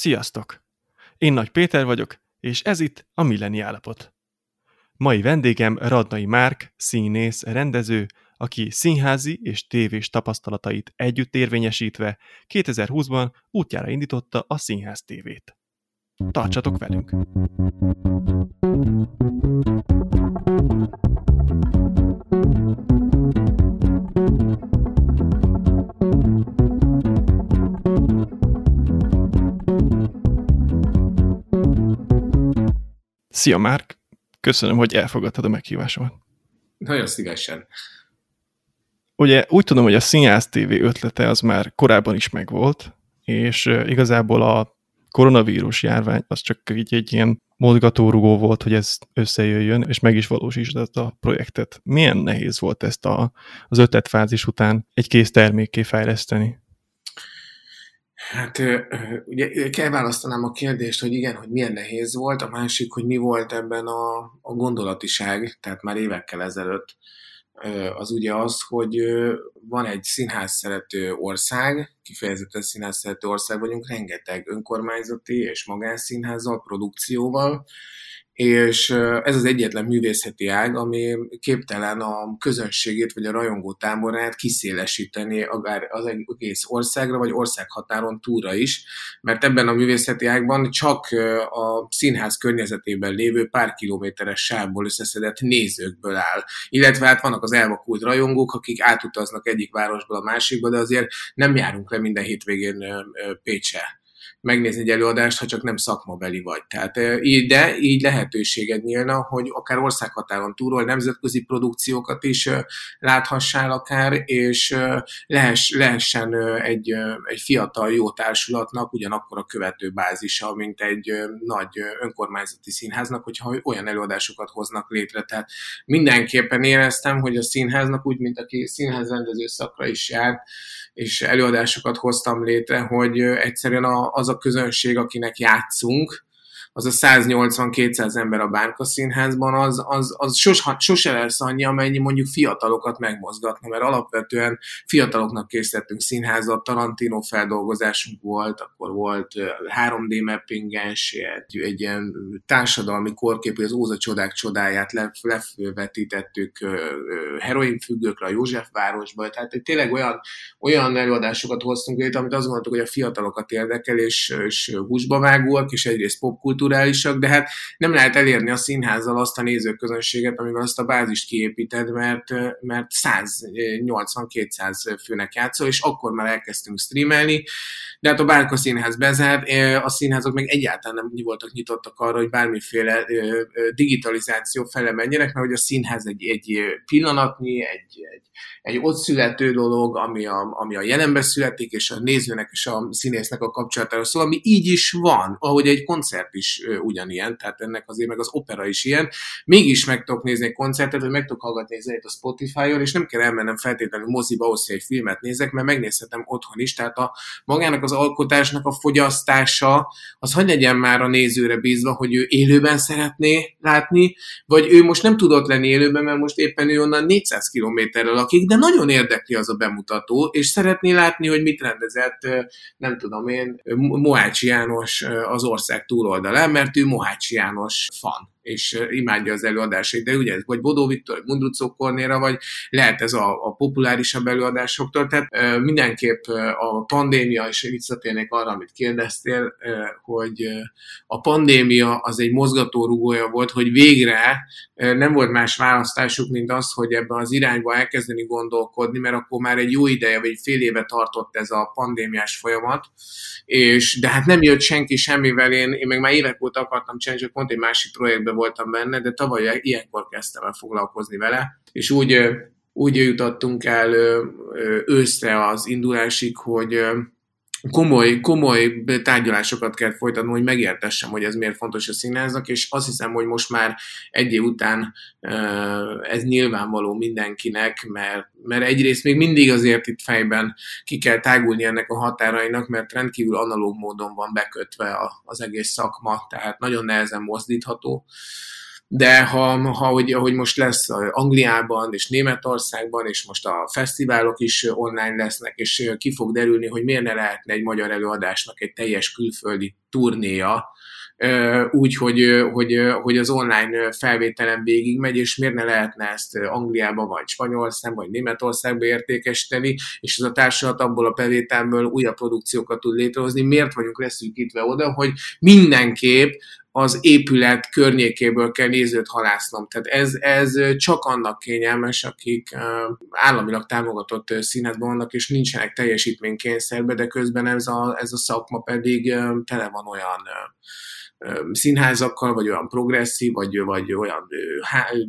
Sziasztok! Én Nagy Péter vagyok, és ez itt a Milleni Állapot. Mai vendégem Radnai Márk, színész, rendező, aki színházi és tévés tapasztalatait együtt érvényesítve 2020-ban útjára indította a Színház tévét. Tartsatok velünk! Szia, Márk! Köszönöm, hogy elfogadtad a meghívásomat. Nagyon szívesen. Ugye úgy tudom, hogy a Színház TV ötlete az már korábban is megvolt, és igazából a koronavírus járvány az csak így egy ilyen mozgatórugó volt, hogy ez összejöjjön, és meg is valósított a projektet. Milyen nehéz volt ezt a, az ötletfázis után egy kész termékké fejleszteni? Hát ugye kell választanám a kérdést, hogy igen, hogy milyen nehéz volt, a másik, hogy mi volt ebben a, a gondolatiság, tehát már évekkel ezelőtt, az ugye az, hogy van egy színház szerető ország, kifejezetten színház szerető ország vagyunk, rengeteg önkormányzati és magánszínházzal, produkcióval, és ez az egyetlen művészeti ág, ami képtelen a közönségét vagy a rajongó táborát kiszélesíteni akár az egész országra, vagy országhatáron túra is, mert ebben a művészeti ágban csak a színház környezetében lévő pár kilométeres sávból összeszedett nézőkből áll. Illetve hát vannak az elvakult rajongók, akik átutaznak egyik városból a másikba, de azért nem járunk le minden hétvégén Pécsre megnézni egy előadást, ha csak nem szakmabeli vagy. Tehát, de így lehetőséged nyílna, hogy akár országhatáron túlról nemzetközi produkciókat is láthassál akár, és lehess, lehessen egy, egy fiatal jó társulatnak ugyanakkor a követő bázisa, mint egy nagy önkormányzati színháznak, hogyha olyan előadásokat hoznak létre. Tehát mindenképpen éreztem, hogy a színháznak úgy, mint aki színházrendező szakra is járt, és előadásokat hoztam létre, hogy egyszerűen az a közönség, akinek játszunk, az a 180-200 ember a Bárka Színházban, az, az, az sos, sose lesz annyi, amennyi mondjuk fiatalokat megmozgatna, mert alapvetően fiataloknak készítettünk színházat, Tarantino feldolgozásunk volt, akkor volt 3D mappinges, egy, egy ilyen társadalmi korkép, az Óza csodák csodáját levetítettük heroinfüggőkre a Józsefvárosba, tehát tényleg olyan, olyan előadásokat hoztunk létre, amit azt gondoltuk, hogy a fiatalokat érdekel, és, és húsba vágóak, és egyrészt popkult kulturálisak, de hát nem lehet elérni a színházzal azt a nézőközönséget, amivel azt a bázist kiépíted, mert, mert 180-200 főnek játszol, és akkor már elkezdtünk streamelni, de hát a Bárka színház bezárt, a színházak meg egyáltalán nem voltak nyitottak arra, hogy bármiféle digitalizáció fele menjenek, mert hogy a színház egy, egy pillanatnyi, egy, egy, egy ott születő dolog, ami a, ami a jelenbe születik, és a nézőnek és a színésznek a kapcsolatára szól, ami így is van, ahogy egy koncert is is ugyanilyen, tehát ennek azért meg az opera is ilyen. Mégis meg tudok nézni egy koncertet, vagy meg tudok hallgatni egy zenét a Spotify-on, és nem kell elmennem feltétlenül moziba ahhoz, hogy egy filmet nézek, mert megnézhetem otthon is. Tehát a magának az alkotásnak a fogyasztása, az hogy legyen már a nézőre bízva, hogy ő élőben szeretné látni, vagy ő most nem tudott lenni élőben, mert most éppen ő onnan 400 kilométerrel lakik, de nagyon érdekli az a bemutató, és szeretné látni, hogy mit rendezett, nem tudom én, Moácsi János az ország túloldalán mert ő Mohácsi János fan és imádja az előadásait, de ugye vagy Bodó Viktor, Mundrucó Kornéra, vagy lehet ez a, a populárisabb előadásoktól, tehát e, mindenképp a pandémia, és visszatérnék arra, amit kérdeztél, e, hogy a pandémia az egy mozgatórugója volt, hogy végre e, nem volt más választásuk, mint az, hogy ebben az irányba elkezdeni gondolkodni, mert akkor már egy jó ideje, vagy egy fél éve tartott ez a pandémiás folyamat, és de hát nem jött senki semmivel, én, én meg már évek óta akartam csinálni, csak pont egy másik projektben voltam benne, de tavaly ilyenkor kezdtem el foglalkozni vele, és úgy, úgy jutottunk el őszre az indulásig, hogy komoly, komoly tárgyalásokat kell folytatnom, hogy megértessem, hogy ez miért fontos a színháznak, és azt hiszem, hogy most már egy év után ez nyilvánvaló mindenkinek, mert, mert egyrészt még mindig azért itt fejben ki kell tágulni ennek a határainak, mert rendkívül analóg módon van bekötve az egész szakma, tehát nagyon nehezen mozdítható de ha, ha hogy, ahogy most lesz Angliában és Németországban, és most a fesztiválok is online lesznek, és ki fog derülni, hogy miért ne lehetne egy magyar előadásnak egy teljes külföldi turnéja, úgy, hogy, hogy, hogy az online felvételen végigmegy, és miért ne lehetne ezt Angliába, vagy Spanyolországba, vagy Németországba értékesíteni, és ez a társulat abból a bevételből újabb produkciókat tud létrehozni. Miért vagyunk leszűkítve oda, hogy mindenképp az épület környékéből kell nézőt halásznom. Tehát ez, ez csak annak kényelmes, akik államilag támogatott színházban vannak, és nincsenek teljesítménykényszerbe, de közben ez a, ez a szakma pedig tele van olyan színházakkal, vagy olyan progresszív, vagy, vagy olyan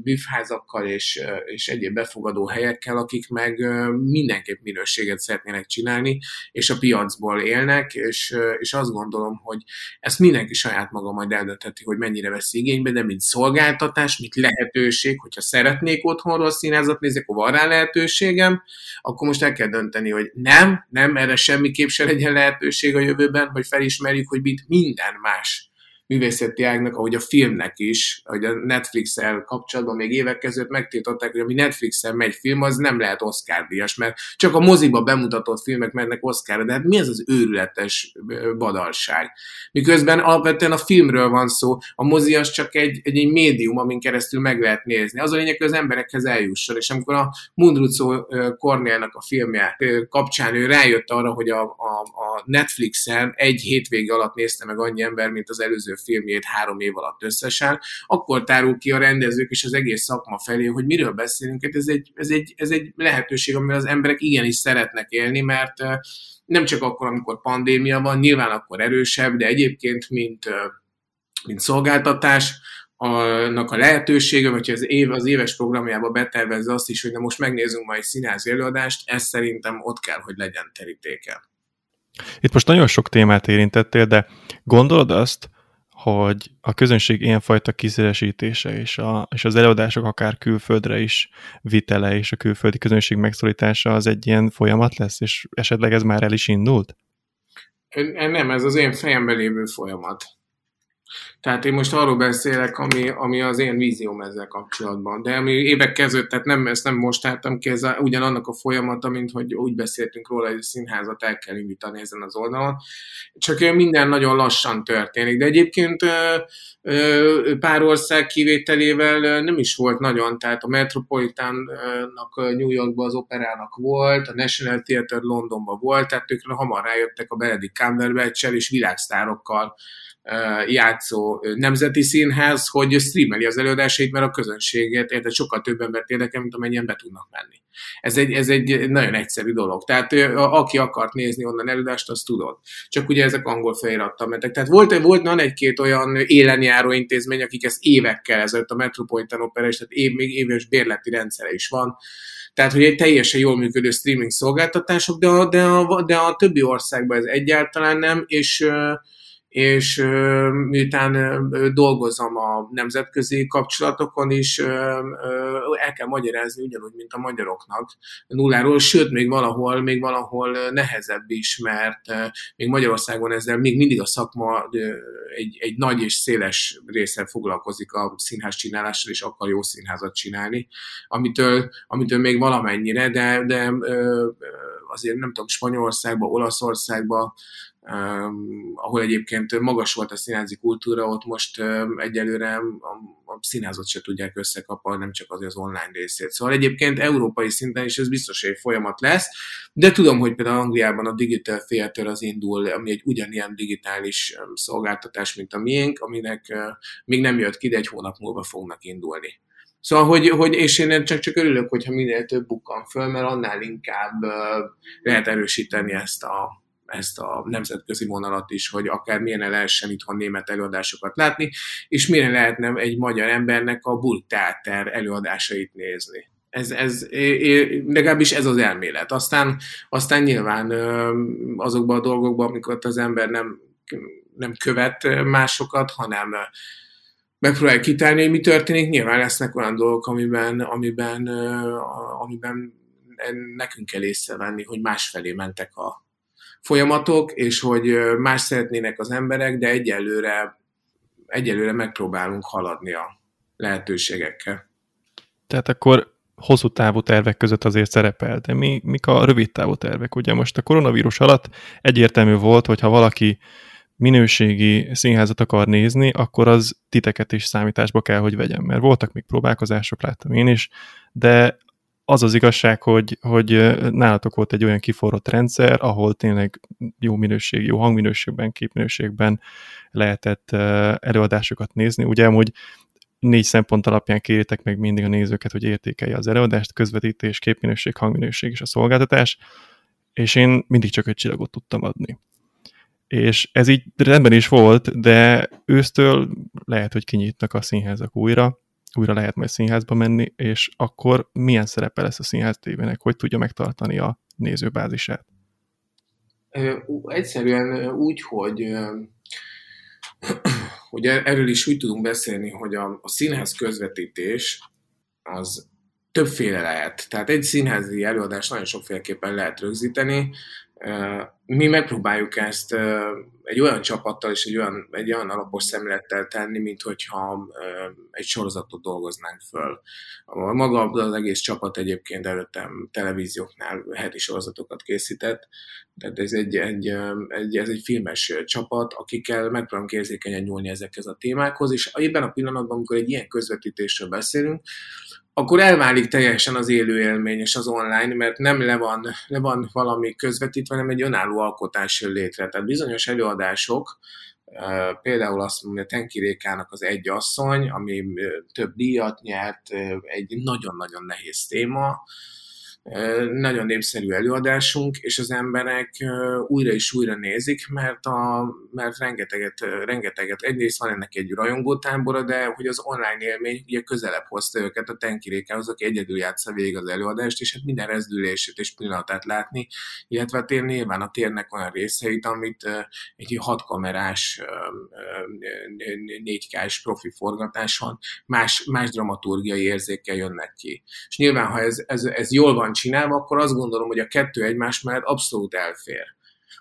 büfházakkal és, és egyéb befogadó helyekkel, akik meg mindenképp minőséget szeretnének csinálni, és a piacból élnek, és, és azt gondolom, hogy ezt mindenki saját maga majd eldöntheti, hogy mennyire vesz igénybe, de mint szolgáltatás, mint lehetőség, hogyha szeretnék otthonról színházat nézni, akkor van rá lehetőségem, akkor most el kell dönteni, hogy nem, nem, erre semmiképp se legyen lehetőség a jövőben, hogy felismerjük, hogy mit minden más művészeti ágnak, ahogy a filmnek is, hogy a Netflix-el kapcsolatban még évek között megtiltották, hogy ami Netflix-el megy film, az nem lehet Oscar-díjas, mert csak a moziba bemutatott filmek mennek Oscar-ra, de hát mi ez az őrületes badalság? Miközben alapvetően a filmről van szó, a mozi az csak egy, egy, egy médium, amin keresztül meg lehet nézni. Az a lényeg, hogy az emberekhez eljusson, és amikor a Mundrucó Kornélnak a filmje kapcsán ő rájött arra, hogy a, a, a Netflixen egy hétvége alatt nézte meg annyi ember, mint az előző filmjét három év alatt összesen, akkor tárul ki a rendezők és az egész szakma felé, hogy miről beszélünk. Hát ez egy, ez egy, ez egy lehetőség, amivel az emberek igenis szeretnek élni, mert nem csak akkor, amikor pandémia van, nyilván akkor erősebb, de egyébként, mint, mint szolgáltatás, annak a lehetősége, vagy az, év, az éves programjába betervezze azt is, hogy na most megnézzünk majd színházi előadást, ez szerintem ott kell, hogy legyen terítéke. Itt most nagyon sok témát érintettél, de gondolod azt, hogy a közönség ilyenfajta kiszélesítése és, a, és az előadások akár külföldre is vitele és a külföldi közönség megszólítása az egy ilyen folyamat lesz, és esetleg ez már el is indult? Nem, ez az én fejemben lévő folyamat. Tehát én most arról beszélek, ami, ami az én vízióm ezzel kapcsolatban. De ami évek kezdett, tehát nem, ezt nem most álltam ki, ez ugyanannak a folyamata, mint hogy úgy beszéltünk róla, hogy a színházat el kell indítani ezen az oldalon. Csak minden nagyon lassan történik. De egyébként pár ország kivételével nem is volt nagyon, tehát a Metropolitannak New Yorkban az operának volt, a National Theatre Londonban volt, tehát ők hamar rájöttek a Benedict cumberbatch és világsztárokkal játszó nemzeti színház, hogy streameli az előadásait, mert a közönséget, érted, sokkal több embert érdekel, mint amennyien be tudnak menni. Ez egy, ez egy nagyon egyszerű dolog. Tehát aki akart nézni onnan előadást, azt tudod. Csak ugye ezek angol felirattal mentek. Tehát volt, volt van egy-két olyan élenjáró intézmény, akik ezt évekkel ezelőtt a Metropolitan Opera, és tehát év, még éves bérleti rendszere is van, tehát, hogy egy teljesen jól működő streaming szolgáltatások, de a, de a, de a többi országban ez egyáltalán nem, és és miután dolgozom a nemzetközi kapcsolatokon is, el kell magyarázni ugyanúgy, mint a magyaroknak nulláról, sőt, még valahol, még valahol nehezebb is, mert még Magyarországon ezzel még mindig a szakma egy, egy nagy és széles része foglalkozik a színház csinálással, és akar jó színházat csinálni, amitől, amitől még valamennyire, de, de azért nem tudom, Spanyolországban, Olaszországban, Ahol egyébként magas volt a színházi kultúra, ott most egyelőre a, a színházat se tudják összekapni, nem csak az az online részét. Szóval egyébként európai szinten is ez biztos egy folyamat lesz, de tudom, hogy például Angliában a Digital Theater az indul, ami egy ugyanilyen digitális szolgáltatás, mint a miénk, aminek még nem jött ki, de egy hónap múlva fognak indulni. Szóval, hogy, hogy és én csak, csak örülök, hogyha minél több bukkan föl, mert annál inkább lehet erősíteni ezt a, ezt a nemzetközi vonalat is, hogy akár milyen lehessen itthon német előadásokat látni, és milyen lehetne egy magyar embernek a Burgtheater előadásait nézni. Ez, ez, legalábbis ez az elmélet. Aztán, aztán nyilván azokban a dolgokban, amikor az ember nem, nem követ másokat, hanem megpróbálja kitárni, hogy mi történik, nyilván lesznek olyan dolgok, amiben, amiben, amiben nekünk kell észrevenni, hogy másfelé mentek a, folyamatok, és hogy más szeretnének az emberek, de egyelőre, egyelőre megpróbálunk haladni a lehetőségekkel. Tehát akkor hosszú távú tervek között azért szerepel, de mi, mik a rövid távú tervek? Ugye most a koronavírus alatt egyértelmű volt, hogy ha valaki minőségi színházat akar nézni, akkor az titeket is számításba kell, hogy vegyen, mert voltak még próbálkozások, láttam én is, de az az igazság, hogy, hogy nálatok volt egy olyan kiforrott rendszer, ahol tényleg jó minőség, jó hangminőségben, képminőségben lehetett előadásokat nézni. Ugye hogy négy szempont alapján kérjétek meg mindig a nézőket, hogy értékelje az előadást, közvetítés, képminőség, hangminőség és a szolgáltatás, és én mindig csak egy csillagot tudtam adni. És ez így rendben is volt, de ősztől lehet, hogy kinyitnak a színházak újra, újra lehet majd színházba menni, és akkor milyen szerepe lesz a színház tévének, hogy tudja megtartani a nézőbázisát? Egyszerűen úgy, hogy hogy erről is úgy tudunk beszélni, hogy a, a színház közvetítés az többféle lehet. Tehát egy színházi előadást nagyon sokféleképpen lehet rögzíteni. Mi megpróbáljuk ezt egy olyan csapattal és egy olyan, egy olyan alapos szemlettel tenni, mint hogyha egy sorozatot dolgoznánk föl. Maga az egész csapat egyébként előttem televízióknál heti sorozatokat készített, tehát ez egy, egy, egy, ez egy filmes csapat, akikkel megpróbálunk érzékenyen nyúlni ezekhez a témákhoz, és ebben a pillanatban, amikor egy ilyen közvetítésről beszélünk, akkor elválik teljesen az élő élmény és az online, mert nem le van, le van valami közvetítve, hanem egy önálló alkotás jön létre. Tehát bizonyos előadások, például azt mondja, Tenki Rékának az Egy asszony, ami több díjat nyert, egy nagyon-nagyon nehéz téma, nagyon népszerű előadásunk, és az emberek újra és újra nézik, mert, a, mert rengeteget, rengeteget, egyrészt van ennek egy rajongótábora, de hogy az online élmény ugye közelebb hozta őket a tenkirékához, aki egyedül játsza végig az előadást, és hát minden rezdülését és pillanatát látni, illetve a tér nyilván a térnek olyan részeit, amit egy hatkamerás, négykás profi forgatáson más, más dramaturgiai érzékkel jönnek ki. És nyilván, ha ez, ez, ez jól van van csinálva, akkor azt gondolom, hogy a kettő egymás mellett abszolút elfér.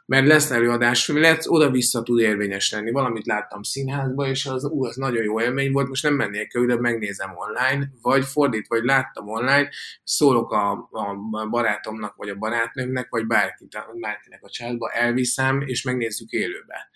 Mert lesz előadás, lehet oda-vissza tud érvényes lenni. Valamit láttam színházba, és az, ú, az nagyon jó élmény volt, most nem mennék el, megnézem online, vagy fordít, vagy láttam online, szólok a, a barátomnak, vagy a barátnőmnek, vagy bárkinek a családba, elviszem, és megnézzük élőbe.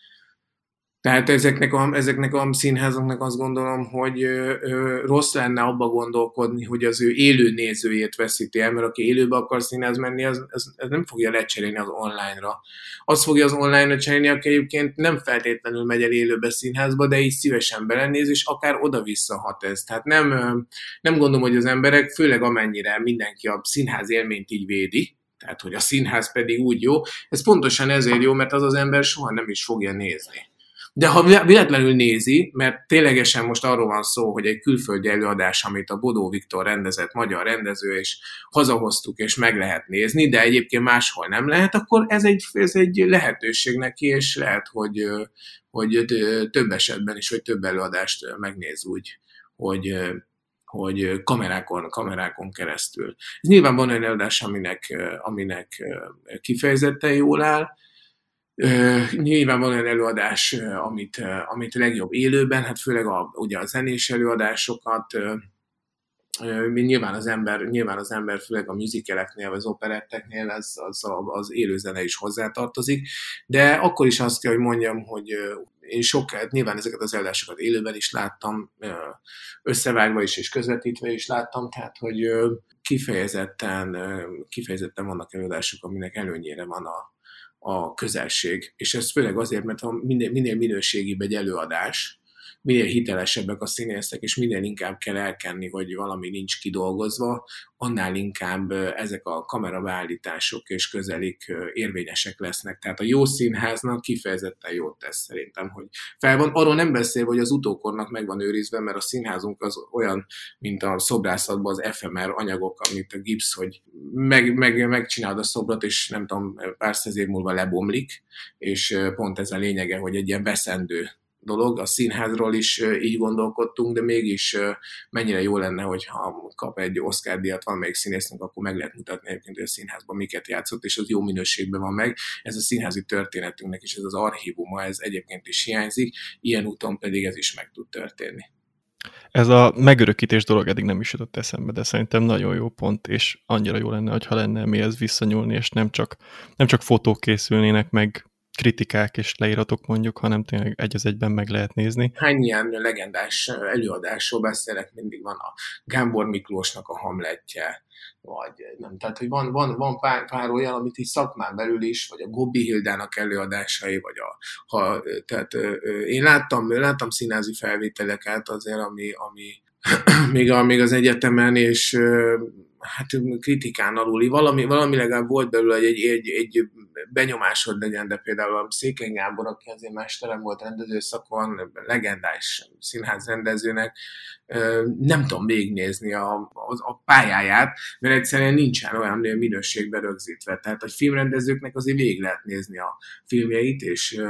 Tehát ezeknek a, ezeknek a színházaknak azt gondolom, hogy ö, ö, rossz lenne abba gondolkodni, hogy az ő élő nézőjét veszíti el, mert aki élőbe akar színház menni, az, az, az nem fogja lecserélni az online-ra. Az fogja az online-ra cserélni, aki egyébként nem feltétlenül megy el élőbe színházba, de így szívesen belenéz, és akár oda-vissza hat ez. Tehát nem, nem gondolom, hogy az emberek, főleg amennyire mindenki a színház élményt így védi, tehát hogy a színház pedig úgy jó, ez pontosan ezért jó, mert az az ember soha nem is fogja nézni. De ha véletlenül nézi, mert ténylegesen most arról van szó, hogy egy külföldi előadás, amit a Bodó Viktor rendezett, magyar rendező, és hazahoztuk, és meg lehet nézni, de egyébként máshol nem lehet, akkor ez egy, ez egy lehetőség neki, és lehet, hogy, hogy több esetben is, hogy több előadást megnéz úgy, hogy, hogy kamerákon, kamerákon keresztül. Ez nyilván van olyan előadás, aminek, aminek kifejezetten jól áll, nyilván van olyan előadás, amit, amit legjobb élőben, hát főleg a, ugye a zenés előadásokat, nyilván az ember, nyilván az ember főleg a musicaleknél, vagy az operetteknél az, az, az élőzene is hozzátartozik, de akkor is azt kell, hogy mondjam, hogy én sok, hát nyilván ezeket az előadásokat élőben is láttam, összevágva is és közvetítve is láttam, tehát hogy kifejezetten, kifejezetten vannak előadások, aminek előnyére van a, a közelség. És ez főleg azért, mert ha minél, minél minőségibb egy előadás, minél hitelesebbek a színészek, és minél inkább kell elkenni, hogy valami nincs kidolgozva, annál inkább ezek a kamerabeállítások és közelik érvényesek lesznek. Tehát a jó színháznak kifejezetten jót tesz szerintem, hogy fel van. Arról nem beszél, hogy az utókornak meg van őrizve, mert a színházunk az olyan, mint a szobrászatban az efemer anyagok, amit a gipsz, hogy meg, meg, megcsinálod a szobrot, és nem tudom, pár száz év múlva lebomlik, és pont ez a lényege, hogy egy ilyen veszendő dolog, a színházról is így gondolkodtunk, de mégis mennyire jó lenne, hogyha kap egy Oscar díjat valamelyik színésznek, akkor meg lehet mutatni egyébként, hogy a színházban miket játszott, és az jó minőségben van meg. Ez a színházi történetünknek is, ez az archívuma, ez egyébként is hiányzik, ilyen úton pedig ez is meg tud történni. ez a megörökítés dolog eddig nem is jutott eszembe, de szerintem nagyon jó pont, és annyira jó lenne, ha lenne mihez visszanyúlni, és nem csak, nem csak fotók készülnének, meg kritikák és leíratok mondjuk, hanem tényleg egy az egyben meg lehet nézni. Hány ilyen legendás előadásról beszélek, mindig van a Gábor Miklósnak a hamletje, vagy nem, tehát hogy van, van, van pár, pár olyan, amit is szakmán belül is, vagy a Gobbi Hildának előadásai, vagy a, ha, tehát én láttam, láttam színázi felvételeket azért, ami, ami még, a, még az egyetemen, és hát kritikán aluli, valami, valami legalább volt belőle egy, egy, egy benyomásod legyen, de például a Székeny Gábor, aki azért mesterem volt rendezőszakon, legendás színház rendezőnek, nem tudom végignézni a, a, a pályáját, mert egyszerűen nincsen olyan minőségben rögzítve. Tehát a filmrendezőknek azért végig lehet nézni a filmjeit, és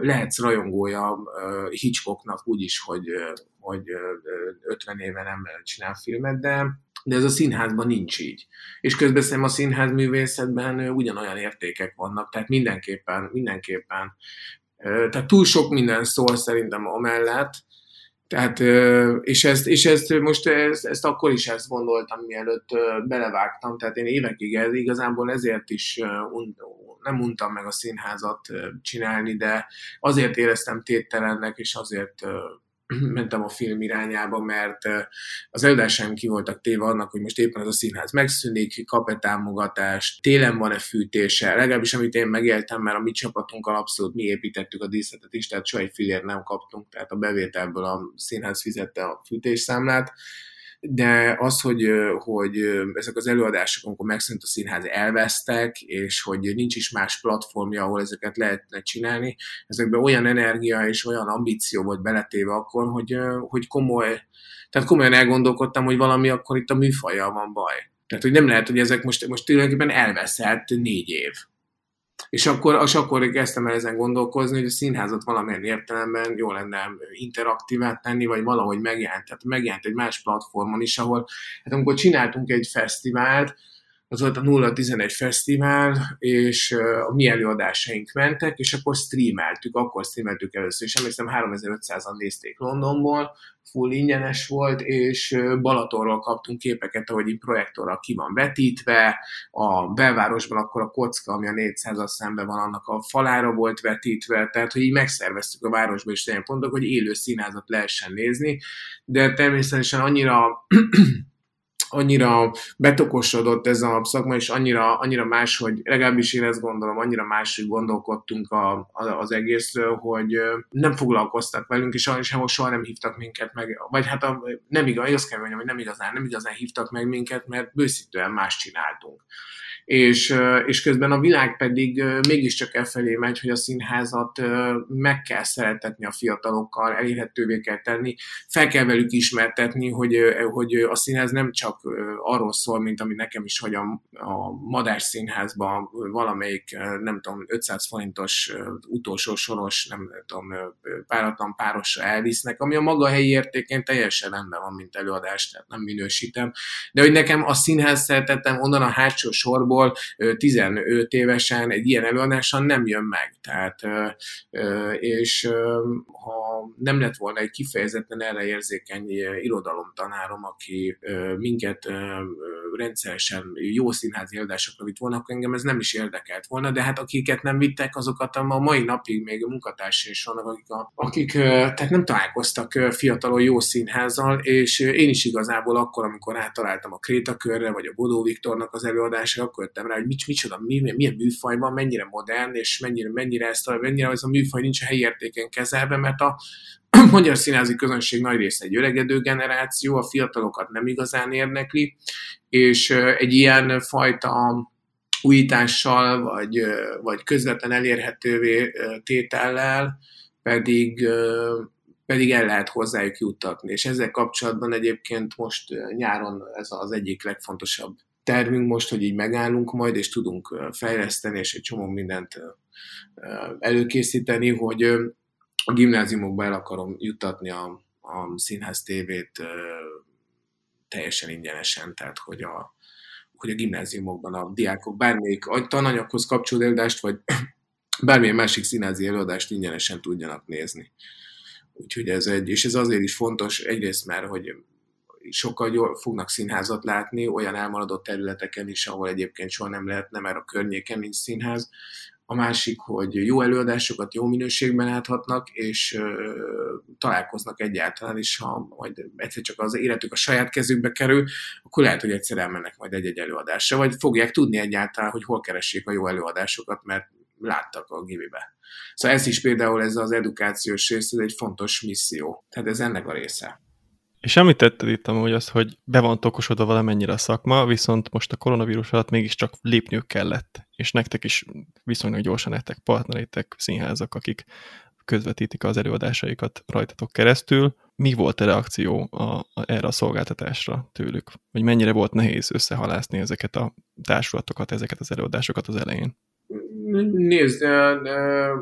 lehetsz rajongója Hitchcocknak úgy is, hogy, hogy 50 éve nem csinál filmet, de de ez a színházban nincs így. És közben szerintem a színház művészetben ugyanolyan értékek vannak, tehát mindenképpen, mindenképpen. Tehát túl sok minden szól szerintem amellett, tehát, és ezt, és ezt most ezt, ezt akkor is ezt gondoltam, mielőtt belevágtam, tehát én évekig ez, igazából ezért is nem untam meg a színházat csinálni, de azért éreztem téttelennek, és azért mentem a film irányába, mert az előadásaim ki voltak téve annak, hogy most éppen az a színház megszűnik, kap-e támogatást, télen van-e fűtése, legalábbis amit én megéltem, mert a mi csapatunkkal abszolút mi építettük a díszletet is, tehát soha egy filért nem kaptunk, tehát a bevételből a színház fizette a fűtésszámlát, de az, hogy, hogy ezek az előadások, amikor megszűnt a színház, elvesztek, és hogy nincs is más platformja, ahol ezeket lehetne csinálni, ezekben olyan energia és olyan ambíció volt beletéve akkor, hogy, hogy komoly, tehát komolyan elgondolkodtam, hogy valami akkor itt a műfajjal van baj. Tehát, hogy nem lehet, hogy ezek most, most tulajdonképpen elveszett négy év. És akkor, és akkor kezdtem el ezen gondolkozni, hogy a színházat valamilyen értelemben jó lenne interaktívát tenni, vagy valahogy megjelent. Tehát megjelent egy más platformon is, ahol, hát amikor csináltunk egy fesztivált, az volt a 011 fesztivál, és a mi előadásaink mentek, és akkor streameltük, akkor streameltük először, és emlékszem 3500-an nézték Londonból, full ingyenes volt, és Balatonról kaptunk képeket, ahogy így projektorral ki van vetítve, a belvárosban akkor a kocka, ami a 400 szemben van, annak a falára volt vetítve, tehát hogy így megszerveztük a városba is ilyen pontok, hogy élő színházat lehessen nézni, de természetesen annyira annyira betokosodott ez a szakma, és annyira, annyira más, hogy legalábbis én ezt gondolom, annyira máshogy gondolkodtunk a, a, az egészről, hogy nem foglalkoztak velünk, és sehol soha nem hívtak minket meg, vagy hát a, nem igaz, azt kell mondjam, hogy nem igazán, nem igazán hívtak meg minket, mert bőszítően más csináltunk és, és közben a világ pedig mégiscsak e felé megy, hogy a színházat meg kell szeretetni a fiatalokkal, elérhetővé kell tenni, fel kell velük ismertetni, hogy, hogy a színház nem csak arról szól, mint ami nekem is, hogy a, a Madár Színházban valamelyik, nem tudom, 500 forintos utolsó soros, nem tudom, páratlan párosra elvisznek, ami a maga helyi értékén teljesen rendben van, mint előadás, tehát nem minősítem. De hogy nekem a színház szeretettem onnan a hátsó sorból, igazából 15 évesen egy ilyen előadáson nem jön meg. Tehát, és ha nem lett volna egy kifejezetten erre érzékeny irodalomtanárom, aki minket rendszeresen jó színházi előadásokra vitt volna, akkor engem ez nem is érdekelt volna, de hát akiket nem vittek, azokat a mai napig még munkatársai is vannak, akik, a, akik tehát nem találkoztak fiatalon jó színházzal, és én is igazából akkor, amikor áttaláltam a Krétakörre, vagy a Bodó Viktornak az előadásra, akkor jöttem rá, hogy mit, micsoda, mi, milyen műfaj van, mennyire modern, és mennyire, mennyire, ezt mennyire ez a műfaj nincs a helyi értéken kezelve, mert a magyar színházi közönség nagy része egy öregedő generáció, a fiatalokat nem igazán érdekli, és egy ilyen fajta újítással, vagy, vagy közvetlen elérhetővé tétellel pedig, pedig el lehet hozzájuk juttatni. És ezzel kapcsolatban egyébként most nyáron ez az egyik legfontosabb tervünk most, hogy így megállunk majd, és tudunk fejleszteni, és egy csomó mindent előkészíteni, hogy a gimnáziumokba el akarom juttatni a, a színház tévét teljesen ingyenesen, tehát hogy a, hogy a gimnáziumokban a diákok bármelyik tananyaghoz kapcsolódást, vagy bármilyen másik színházi előadást ingyenesen tudjanak nézni. Úgyhogy ez egy, és ez azért is fontos, egyrészt már, hogy sokkal jól fognak színházat látni, olyan elmaradott területeken is, ahol egyébként soha nem lehetne, mert a környéken nincs színház. A másik, hogy jó előadásokat jó minőségben láthatnak, és ö, találkoznak egyáltalán is, ha majd egyszer csak az életük a saját kezükbe kerül, akkor lehet, hogy egyszer elmennek majd egy-egy előadásra, vagy fogják tudni egyáltalán, hogy hol keressék a jó előadásokat, mert láttak a givibe. Szóval ez is például ez az edukációs rész, ez egy fontos misszió. Tehát ez ennek a része. És említetted itt amúgy azt, hogy be van tokosodva valamennyire a szakma, viszont most a koronavírus alatt mégiscsak lépniük kellett. És nektek is viszonylag gyorsan lettek partnerétek, színházak, akik közvetítik az előadásaikat rajtatok keresztül. Mi volt a reakció a, a, erre a szolgáltatásra tőlük? Vagy mennyire volt nehéz összehalászni ezeket a társulatokat, ezeket az előadásokat az elején? Nézd,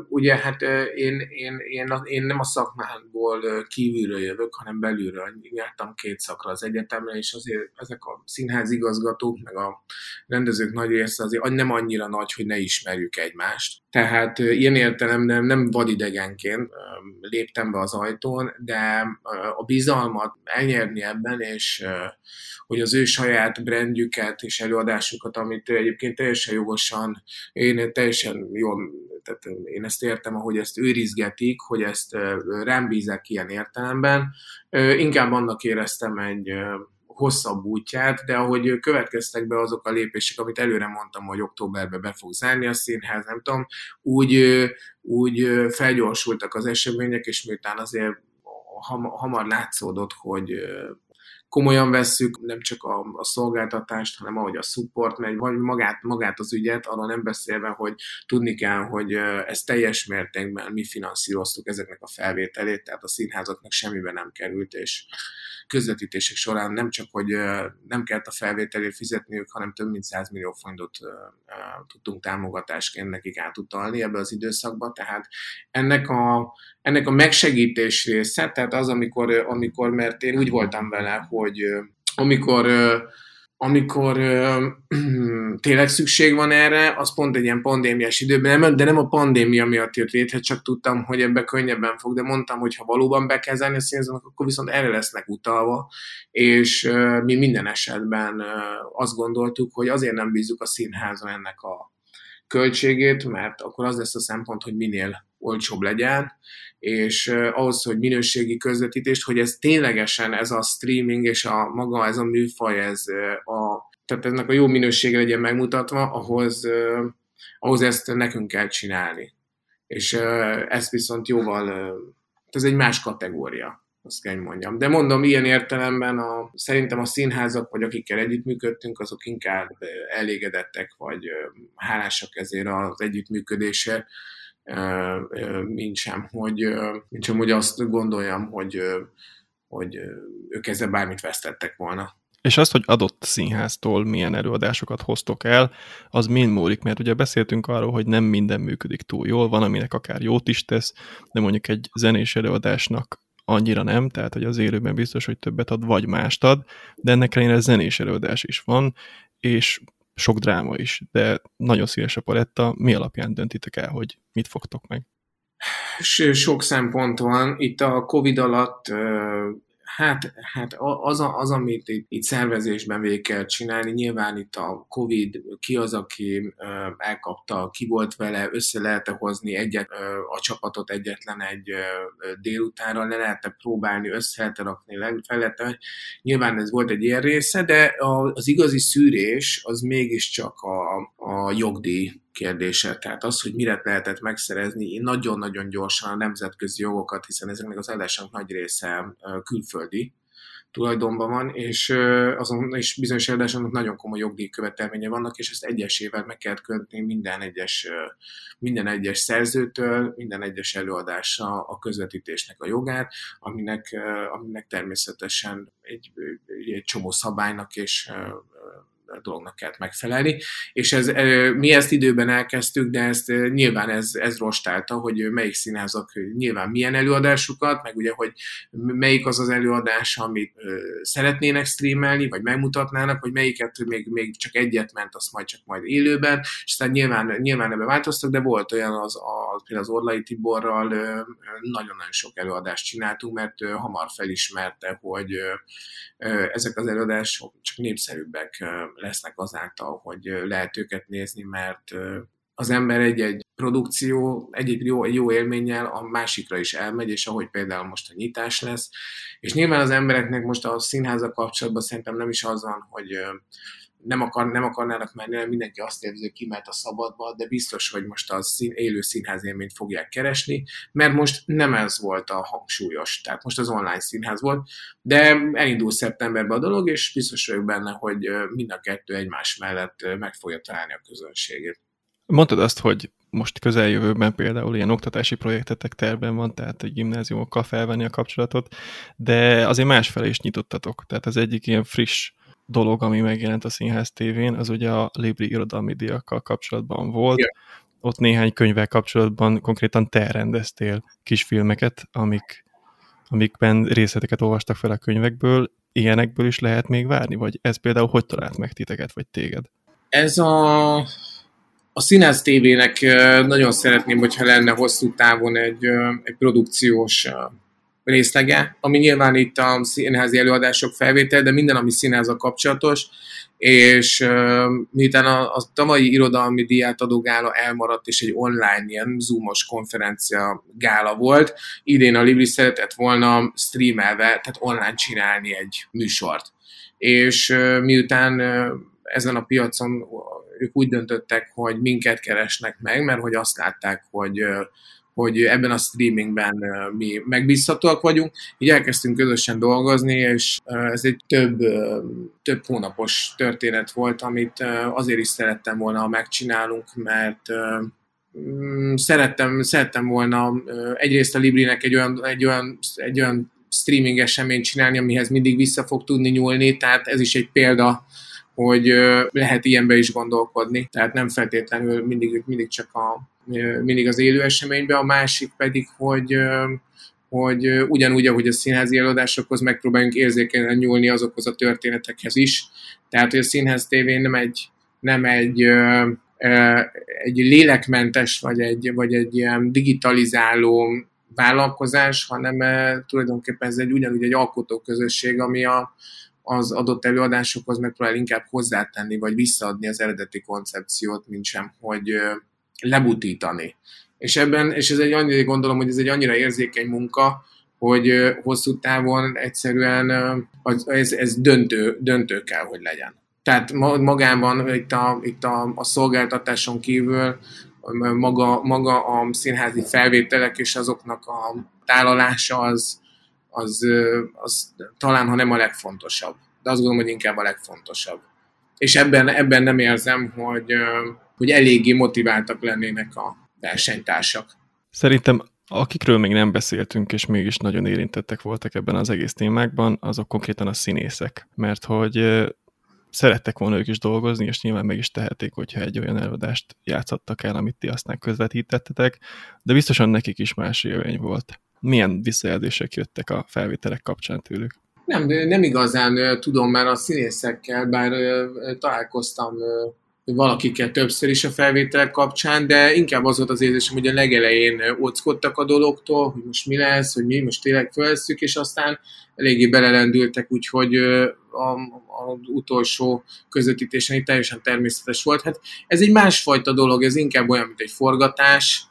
ugye hát én, én, én, én nem a szakmából kívülről jövök, hanem belülről. Jártam két szakra az egyetemre, és azért ezek a színházigazgatók, meg a rendezők nagy része azért nem annyira nagy, hogy ne ismerjük egymást. Tehát ilyen értelemben nem vadidegenként léptem be az ajtón, de a bizalmat elnyerni ebben, és hogy az ő saját brandjüket és előadásukat, amit egyébként teljesen jogosan, én teljesen jól, tehát én ezt értem, ahogy ezt őrizgetik, hogy ezt rám bízek ilyen értelemben. Inkább annak éreztem egy hosszabb útját, de ahogy következtek be azok a lépések, amit előre mondtam, hogy októberben be fog zárni a színház, nem tudom, úgy, úgy felgyorsultak az események, és miután azért hamar látszódott, hogy komolyan vesszük, nem csak a, a szolgáltatást, hanem ahogy a support megy, vagy magát, magát az ügyet, arról nem beszélve, hogy tudni kell, hogy ez teljes mértékben mi finanszíroztuk ezeknek a felvételét, tehát a színházaknak semmibe nem került, és közvetítések során nem csak, hogy nem kellett a felvételért fizetniük, hanem több mint 100 millió forintot tudtunk támogatásként nekik átutalni ebbe az időszakba, tehát ennek a, ennek a megsegítés része, tehát az, amikor, amikor, mert én úgy voltam vele, hogy amikor amikor ö, tényleg szükség van erre, az pont egy ilyen pandémiás időben, de nem a pandémia miatt jött létre, csak tudtam, hogy ebbe könnyebben fog, de mondtam, hogy ha valóban be kell zárni a színházat, akkor viszont erre lesznek utalva, és mi minden esetben ö, azt gondoltuk, hogy azért nem bízunk a színházon ennek a költségét, mert akkor az lesz a szempont, hogy minél olcsóbb legyen, és ahhoz, hogy minőségi közvetítést, hogy ez ténylegesen ez a streaming és a maga ez a műfaj, ez a, tehát ennek a jó minősége legyen megmutatva, ahhoz, ahhoz ezt nekünk kell csinálni. És ez viszont jóval, ez egy más kategória azt kell mondjam. De mondom, ilyen értelemben a, szerintem a színházak, vagy akikkel együttműködtünk, azok inkább elégedettek, vagy hálásak ezért az együttműködésért, mint sem, hogy, mint sem, hogy azt gondoljam, hogy, hogy ők ezzel bármit vesztettek volna. És azt, hogy adott színháztól milyen előadásokat hoztok el, az mind múlik, mert ugye beszéltünk arról, hogy nem minden működik túl jól, van, aminek akár jót is tesz, de mondjuk egy zenés előadásnak annyira nem, tehát hogy az élőben biztos, hogy többet ad, vagy mást ad, de ennek ellenére zenés előadás is van, és sok dráma is, de nagyon színes a paletta. Mi alapján döntitek el, hogy mit fogtok meg? Sok szempont van. Itt a Covid alatt Hát, hát az, a, az, amit itt, itt szervezésben végig kell csinálni, nyilván itt a Covid, ki az, aki ö, elkapta, ki volt vele, össze lehet hozni egyet, ö, a csapatot egyetlen egy ö, délutánra, le lehet próbálni, össze lehet rakni, lehet. Nyilván ez volt egy ilyen része, de az igazi szűrés az mégiscsak a, a jogdíj kérdése. Tehát az, hogy mire lehetett megszerezni nagyon-nagyon gyorsan a nemzetközi jogokat, hiszen ezeknek az adások nagy része külföldi tulajdonban van, és azon és bizonyos adásoknak nagyon komoly jogdíjkövetelménye vannak, és ezt egyesével meg kell kötni minden egyes, minden egyes szerzőtől, minden egyes előadása a közvetítésnek a jogát, aminek, aminek természetesen egy, egy csomó szabálynak és dolognak kellett megfelelni, és ez, mi ezt időben elkezdtük, de ezt nyilván ez, ez rostálta, hogy melyik színházak nyilván milyen előadásukat, meg ugye, hogy melyik az az előadás, amit szeretnének streamelni, vagy megmutatnának, hogy melyiket még, még csak egyet ment, azt majd csak majd élőben, és aztán nyilván, nyilván ebbe változtak, de volt olyan az, az például az Orlai Tiborral nagyon-nagyon sok előadást csináltunk, mert hamar felismerte, hogy ezek az előadások csak népszerűbbek lesznek azáltal, hogy lehet őket nézni, mert az ember egy-egy produkció, egy-egy jó, jó élménnyel a másikra is elmegy, és ahogy például most a nyitás lesz. És nyilván az embereknek most a színháza kapcsolatban szerintem nem is az van, hogy nem, akar, nem akarnának menni, nem mindenki azt érzi, hogy kimelt a szabadba, de biztos, hogy most a szín, élő színházélményt fogják keresni, mert most nem ez volt a hangsúlyos, tehát most az online színház volt, de elindul szeptemberben a dolog, és biztos vagyok benne, hogy mind a kettő egymás mellett meg fogja találni a közönségét. Mondtad azt, hogy most közeljövőben például ilyen oktatási projektetek terben van, tehát egy gimnáziumokkal felvenni a kapcsolatot, de azért másfelé is nyitottatok. Tehát az egyik ilyen friss dolog, ami megjelent a Színház tévén, az ugye a Libri irodalmi díjakkal kapcsolatban volt. Yeah. Ott néhány könyvvel kapcsolatban konkrétan te rendeztél kisfilmeket, amik, amikben részleteket olvastak fel a könyvekből. Ilyenekből is lehet még várni? Vagy ez például hogy talált meg titeket, vagy téged? Ez a, a Színház tévének nagyon szeretném, hogyha lenne hosszú távon egy, egy produkciós részlege, ami nyilván itt a színházi előadások felvétel, de minden, ami színháza kapcsolatos, és uh, miután a, a tavalyi irodalmi diátadó gála elmaradt, és egy online ilyen zoomos konferencia gála volt, idén a Libri szeretett volna streamelve, tehát online csinálni egy műsort. És uh, miután uh, ezen a piacon ők úgy döntöttek, hogy minket keresnek meg, mert hogy azt látták, hogy hogy ebben a streamingben mi megbízhatóak vagyunk. Így elkezdtünk közösen dolgozni, és ez egy több, több hónapos történet volt, amit azért is szerettem volna, ha megcsinálunk, mert mm, szerettem, szerettem volna egyrészt a Librinek egy olyan, egy olyan, egy olyan streaming eseményt csinálni, amihez mindig vissza fog tudni nyúlni, tehát ez is egy példa, hogy lehet ilyenbe is gondolkodni, tehát nem feltétlenül mindig, mindig csak a, mindig az élő eseménybe, a másik pedig, hogy hogy ugyanúgy, ahogy a színházi előadásokhoz megpróbáljunk érzékenyen nyúlni azokhoz a történetekhez is. Tehát, hogy a színház tévén nem egy, nem egy, egy lélekmentes, vagy egy, vagy egy ilyen digitalizáló vállalkozás, hanem tulajdonképpen ez egy ugyanúgy egy alkotóközösség, ami a, az adott előadásokhoz megpróbál inkább hozzátenni, vagy visszaadni az eredeti koncepciót, mint sem, hogy lebutítani. És ebben, és ez egy annyira, gondolom, hogy ez egy annyira érzékeny munka, hogy hosszú távon egyszerűen ez, ez döntő, döntő kell, hogy legyen. Tehát magában itt a, itt a, a szolgáltatáson kívül maga, maga a színházi felvételek és azoknak a tálalása az, az, az talán, ha nem a legfontosabb. De azt gondolom, hogy inkább a legfontosabb. És ebben, ebben nem érzem, hogy, hogy eléggé motiváltak lennének a versenytársak. Szerintem akikről még nem beszéltünk, és mégis nagyon érintettek voltak ebben az egész témákban, azok konkrétan a színészek. Mert hogy szerettek volna ők is dolgozni, és nyilván meg is tehetik, hogyha egy olyan előadást játszottak el, amit ti aztán közvetítettetek, de biztosan nekik is más élmény volt. Milyen visszajelzések jöttek a felvételek kapcsán tőlük? Nem, nem igazán tudom, mert a színészekkel, bár találkoztam valakikkel többször is a felvételek kapcsán, de inkább az volt az érzésem, hogy a legelején óckodtak a dologtól, hogy most mi lesz, hogy mi most tényleg felszük, és aztán eléggé belelendültek, úgyhogy az utolsó közvetítésen teljesen természetes volt. Hát ez egy másfajta dolog, ez inkább olyan, mint egy forgatás,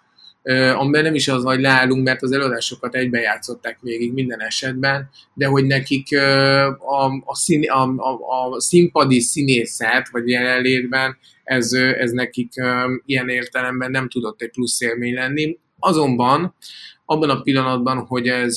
amiben nem is az, hogy leállunk, mert az előadásokat egyben játszották végig minden esetben, de hogy nekik a, a, szín, a, a, a színpadi színészet, vagy jelenlétben ez, ez nekik ilyen értelemben nem tudott egy plusz élmény lenni. Azonban abban a pillanatban, hogy ez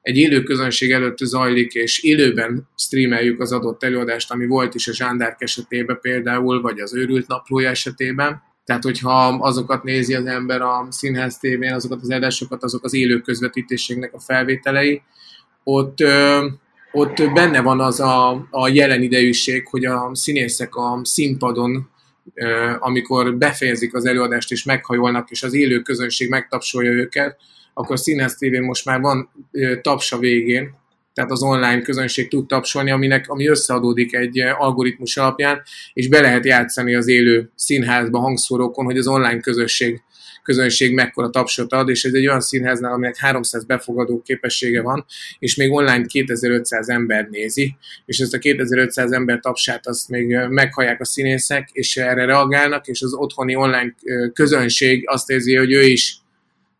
egy élő közönség előtt zajlik, és élőben streameljük az adott előadást, ami volt is a Zsándárk esetében például, vagy az Őrült Naplója esetében, tehát, hogyha azokat nézi az ember a színház tévén, azokat az adásokat, azok az élő közvetítésének a felvételei, ott, ott benne van az a, a jelen idejűség, hogy a színészek a színpadon, amikor befejezik az előadást és meghajolnak, és az élő közönség megtapsolja őket, akkor a Színház TV most már van tapsa végén, tehát az online közönség tud tapsolni, aminek, ami összeadódik egy algoritmus alapján, és be lehet játszani az élő színházba hangszórókon, hogy az online közösség közönség mekkora tapsot ad, és ez egy olyan színháznál, aminek 300 befogadó képessége van, és még online 2500 ember nézi, és ezt a 2500 ember tapsát azt még meghallják a színészek, és erre reagálnak, és az otthoni online közönség azt érzi, hogy ő is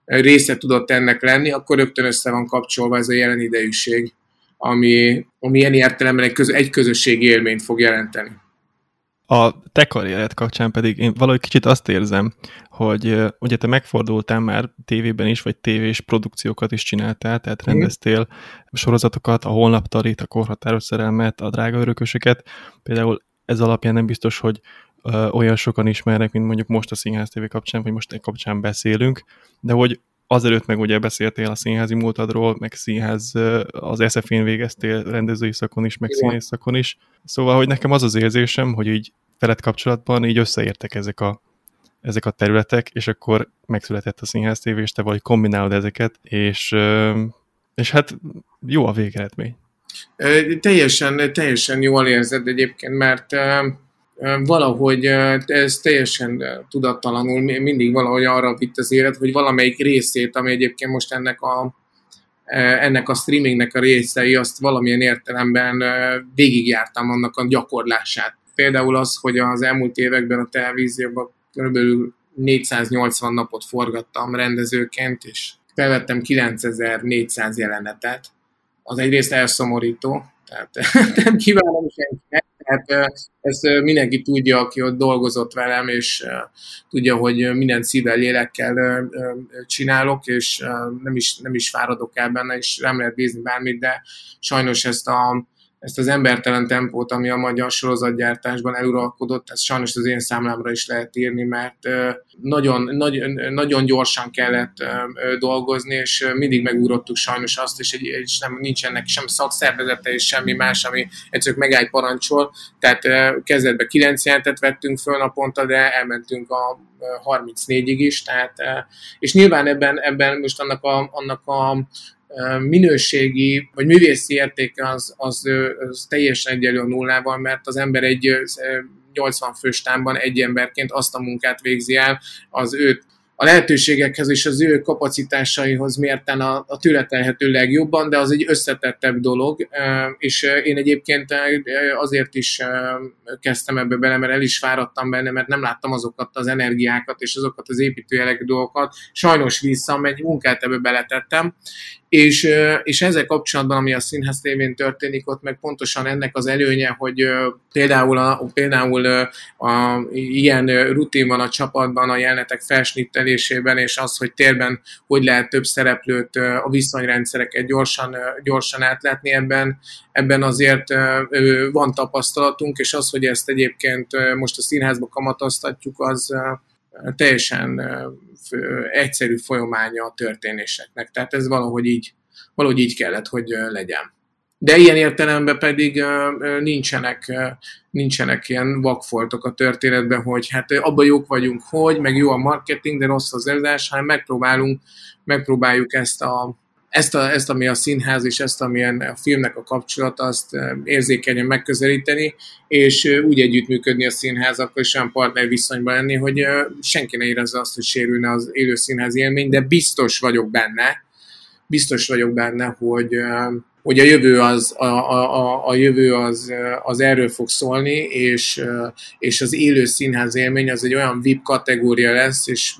része tudott ennek lenni, akkor rögtön össze van kapcsolva ez a jelen idejűség, ami, ami ilyen értelemben egy, köz, egy közösségi élményt fog jelenteni. A te karriered kapcsán pedig én valahogy kicsit azt érzem, hogy ugye te megfordultál már tévében is, vagy tévés produkciókat is csináltál, tehát mhm. rendeztél sorozatokat, a Holnaptarit, a Korhatáros szerelmet, a Drága örökösöket. Például ez alapján nem biztos, hogy ö, olyan sokan ismernek, mint mondjuk most a Színház TV kapcsán, vagy most egy kapcsán beszélünk, de hogy azelőtt meg ugye beszéltél a színházi múltadról, meg színház, az SF-én végeztél rendezői szakon is, meg színész szakon is. Szóval, hogy nekem az az érzésem, hogy így felett kapcsolatban így összeértek ezek a, ezek a területek, és akkor megszületett a Színház TV, és te vagy kombinálod ezeket, és, és hát jó a végeredmény. Teljesen, teljesen jól érzed egyébként, mert valahogy ez teljesen tudattalanul mindig valahogy arra vitt az élet, hogy valamelyik részét, ami egyébként most ennek a, ennek a streamingnek a részei, azt valamilyen értelemben végigjártam annak a gyakorlását. Például az, hogy az elmúlt években a televízióban kb. 480 napot forgattam rendezőként, és felvettem 9400 jelenetet. Az egyrészt elszomorító, tehát nem kívánom senkinek, tehát ezt mindenki tudja, aki ott dolgozott velem, és tudja, hogy minden szívvel, lélekkel csinálok, és nem is, nem is fáradok el benne, és nem lehet bízni bármit, de sajnos ezt a ezt az embertelen tempót, ami a magyar sorozatgyártásban eluralkodott, ezt sajnos az én számlámra is lehet írni, mert nagyon, nagyon, nagyon gyorsan kellett dolgozni, és mindig megugrottuk sajnos azt, és, egy, és nem, nincsenek sem szakszervezete és semmi más, ami egyszerűen megáll parancsol. Tehát kezdetben 9 jelentet vettünk föl naponta, de elmentünk a 34-ig is, tehát, és nyilván ebben, ebben most annak a, annak a minőségi vagy művészi értéke az, az, az teljesen egyenlő a nullával, mert az ember egy 80 fős támban egy emberként azt a munkát végzi el, az őt a lehetőségekhez és az ő kapacitásaihoz mérten a, a tőle telhető legjobban, de az egy összetettebb dolog, és én egyébként azért is kezdtem ebbe bele, mert el is fáradtam benne, mert nem láttam azokat az energiákat és azokat az építőjelek dolgokat. Sajnos vissza, egy munkát ebbe beletettem, és, és ezzel kapcsolatban, ami a színház tévén történik, ott meg pontosan ennek az előnye, hogy például, a, például a, a, ilyen rutin van a csapatban a jelenetek felsnittelésében, és az, hogy térben hogy lehet több szereplőt, a viszonyrendszereket gyorsan, gyorsan átlátni ebben, ebben azért van tapasztalatunk, és az, hogy ezt egyébként most a színházba kamatoztatjuk, az teljesen egyszerű folyamánya a történéseknek. Tehát ez valahogy így, valahogy így kellett, hogy legyen. De ilyen értelemben pedig nincsenek, nincsenek ilyen vakfoltok a történetben, hogy hát abban jók vagyunk, hogy, meg jó a marketing, de rossz az előadás, hanem megpróbálunk, megpróbáljuk ezt a, ezt, a, ezt, ami a színház és ezt, amilyen a filmnek a kapcsolata, azt érzékenyen megközelíteni, és úgy együttműködni a színházakkal, és olyan partner viszonyban lenni, hogy senki ne érezze azt, hogy sérülne az élő színház élmény, de biztos vagyok benne, biztos vagyok benne, hogy, hogy a jövő az, a, a, a jövő az, az erről fog szólni, és, és az élő színház élmény az egy olyan VIP kategória lesz, és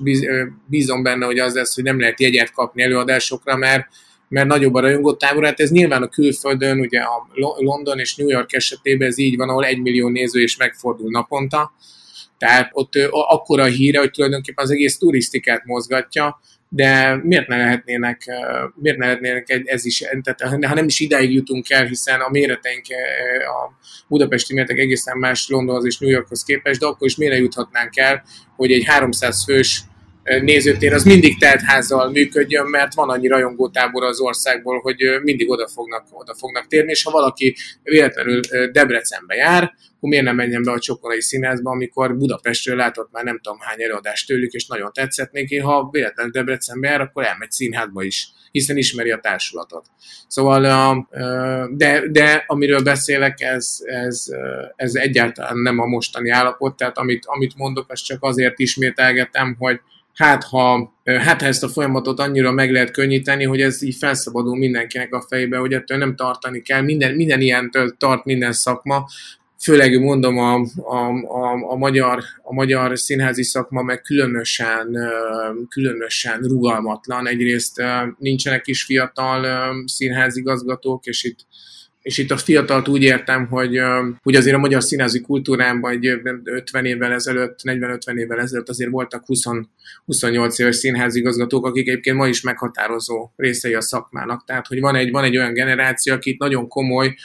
bízom benne, hogy az lesz, hogy nem lehet jegyet kapni előadásokra, mert mert nagyobb a rajongótábor. Hát ez nyilván a külföldön, ugye a London és New York esetében ez így van, ahol egy millió néző is megfordul naponta. Tehát ott akkora híre, hogy tulajdonképpen az egész turisztikát mozgatja, de miért ne lehetnének, miért ne lehetnének ez is, tehát ha nem is idáig jutunk el, hiszen a méreteink, a budapesti méretek egészen más Londonhoz és New Yorkhoz képest, de akkor is miért juthatnánk el, hogy egy 300 fős nézőtér az mindig teltházzal működjön, mert van annyi rajongótábor az országból, hogy mindig oda fognak, oda fognak térni, és ha valaki véletlenül Debrecenbe jár, akkor miért nem menjen be a Csokonai Színházba, amikor Budapestről látott már nem tudom hány előadást tőlük, és nagyon tetszett neki, ha véletlenül Debrecenbe jár, akkor elmegy színházba is, hiszen ismeri a társulatot. Szóval, de, de amiről beszélek, ez, ez, ez egyáltalán nem a mostani állapot, tehát amit, amit mondok, azt csak azért ismételgetem, hogy hát ha, hát ha ezt a folyamatot annyira meg lehet könnyíteni, hogy ez így felszabadul mindenkinek a fejbe, hogy ettől nem tartani kell, minden, minden ilyentől tart minden szakma, főleg mondom a, a, a, a, magyar, a magyar színházi szakma meg különösen, különösen rugalmatlan. Egyrészt nincsenek is fiatal színházigazgatók, és itt és itt a fiatalt úgy értem, hogy, hogy azért a magyar színházi kultúrában egy 50 évvel ezelőtt, 40-50 évvel ezelőtt azért voltak 20, 28 éves színházigazgatók, akik egyébként ma is meghatározó részei a szakmának. Tehát, hogy van egy, van egy olyan generáció, akit nagyon komoly,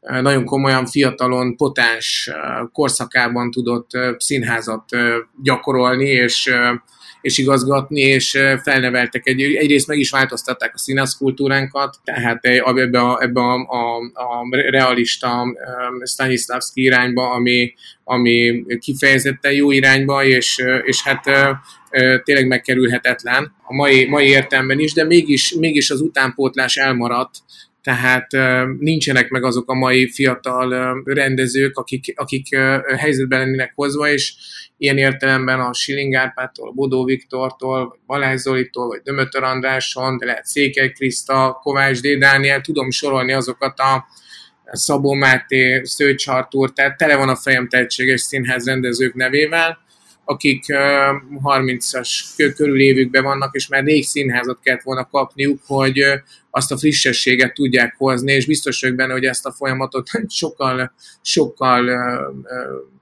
nagyon komolyan fiatalon, potens korszakában tudott színházat gyakorolni, és és igazgatni, és felneveltek egy, egyrészt meg is változtatták a színász kultúránkat, tehát ebbe a, ebbe a, a, a realista Stanislavski irányba, ami, ami kifejezetten jó irányba, és, és hát tényleg megkerülhetetlen a mai, mai értelemben is, de mégis, mégis az utánpótlás elmaradt, tehát nincsenek meg azok a mai fiatal rendezők, akik, akik helyzetben lennének hozva, és ilyen értelemben a Schilling Árpától, Bodó Viktortól, Balázs Zolitól, vagy Dömötör Andráson, de lehet Székely Kriszta, Kovács D. Dániel, tudom sorolni azokat a Szabó Máté, Szőcs Artúr, tehát tele van a fejem tehetséges színház rendezők nevével, akik 30-as körül évükben vannak, és már négy színházat kellett volna kapniuk, hogy azt a frissességet tudják hozni, és biztos vagyok benne, hogy ezt a folyamatot sokkal, sokkal,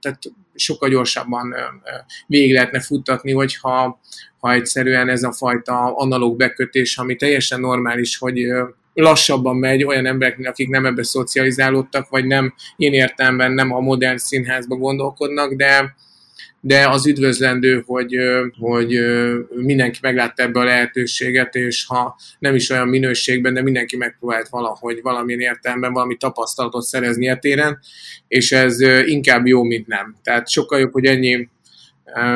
tehát sokkal gyorsabban végig lehetne futtatni, hogyha ha egyszerűen ez a fajta analóg bekötés, ami teljesen normális, hogy lassabban megy olyan embereknek, akik nem ebbe szocializálódtak, vagy nem én értelemben nem a modern színházba gondolkodnak, de, de az üdvözlendő, hogy, hogy mindenki meglátta ebbe a lehetőséget, és ha nem is olyan minőségben, de mindenki megpróbált valahogy valamilyen értelemben valami tapasztalatot szerezni a téren, és ez inkább jó, mint nem. Tehát sokkal jobb, hogy ennyi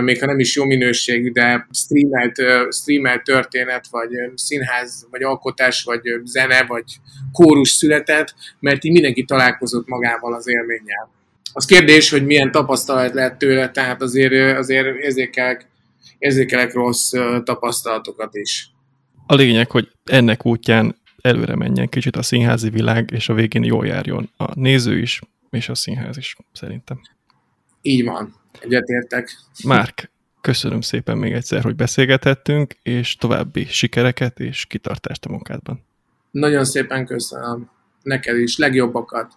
még ha nem is jó minőségű, de streamelt, streamelt történet, vagy színház, vagy alkotás, vagy zene, vagy kórus született, mert így mindenki találkozott magával az élménnyel. Az kérdés, hogy milyen tapasztalat lehet tőle, tehát azért, azért érzékelek, érzékelek rossz tapasztalatokat is. A lényeg, hogy ennek útján előre menjen kicsit a színházi világ, és a végén jól járjon a néző is, és a színház is, szerintem. Így van, egyetértek. Márk, köszönöm szépen még egyszer, hogy beszélgethettünk, és további sikereket és kitartást a munkádban. Nagyon szépen köszönöm. Neked is legjobbakat.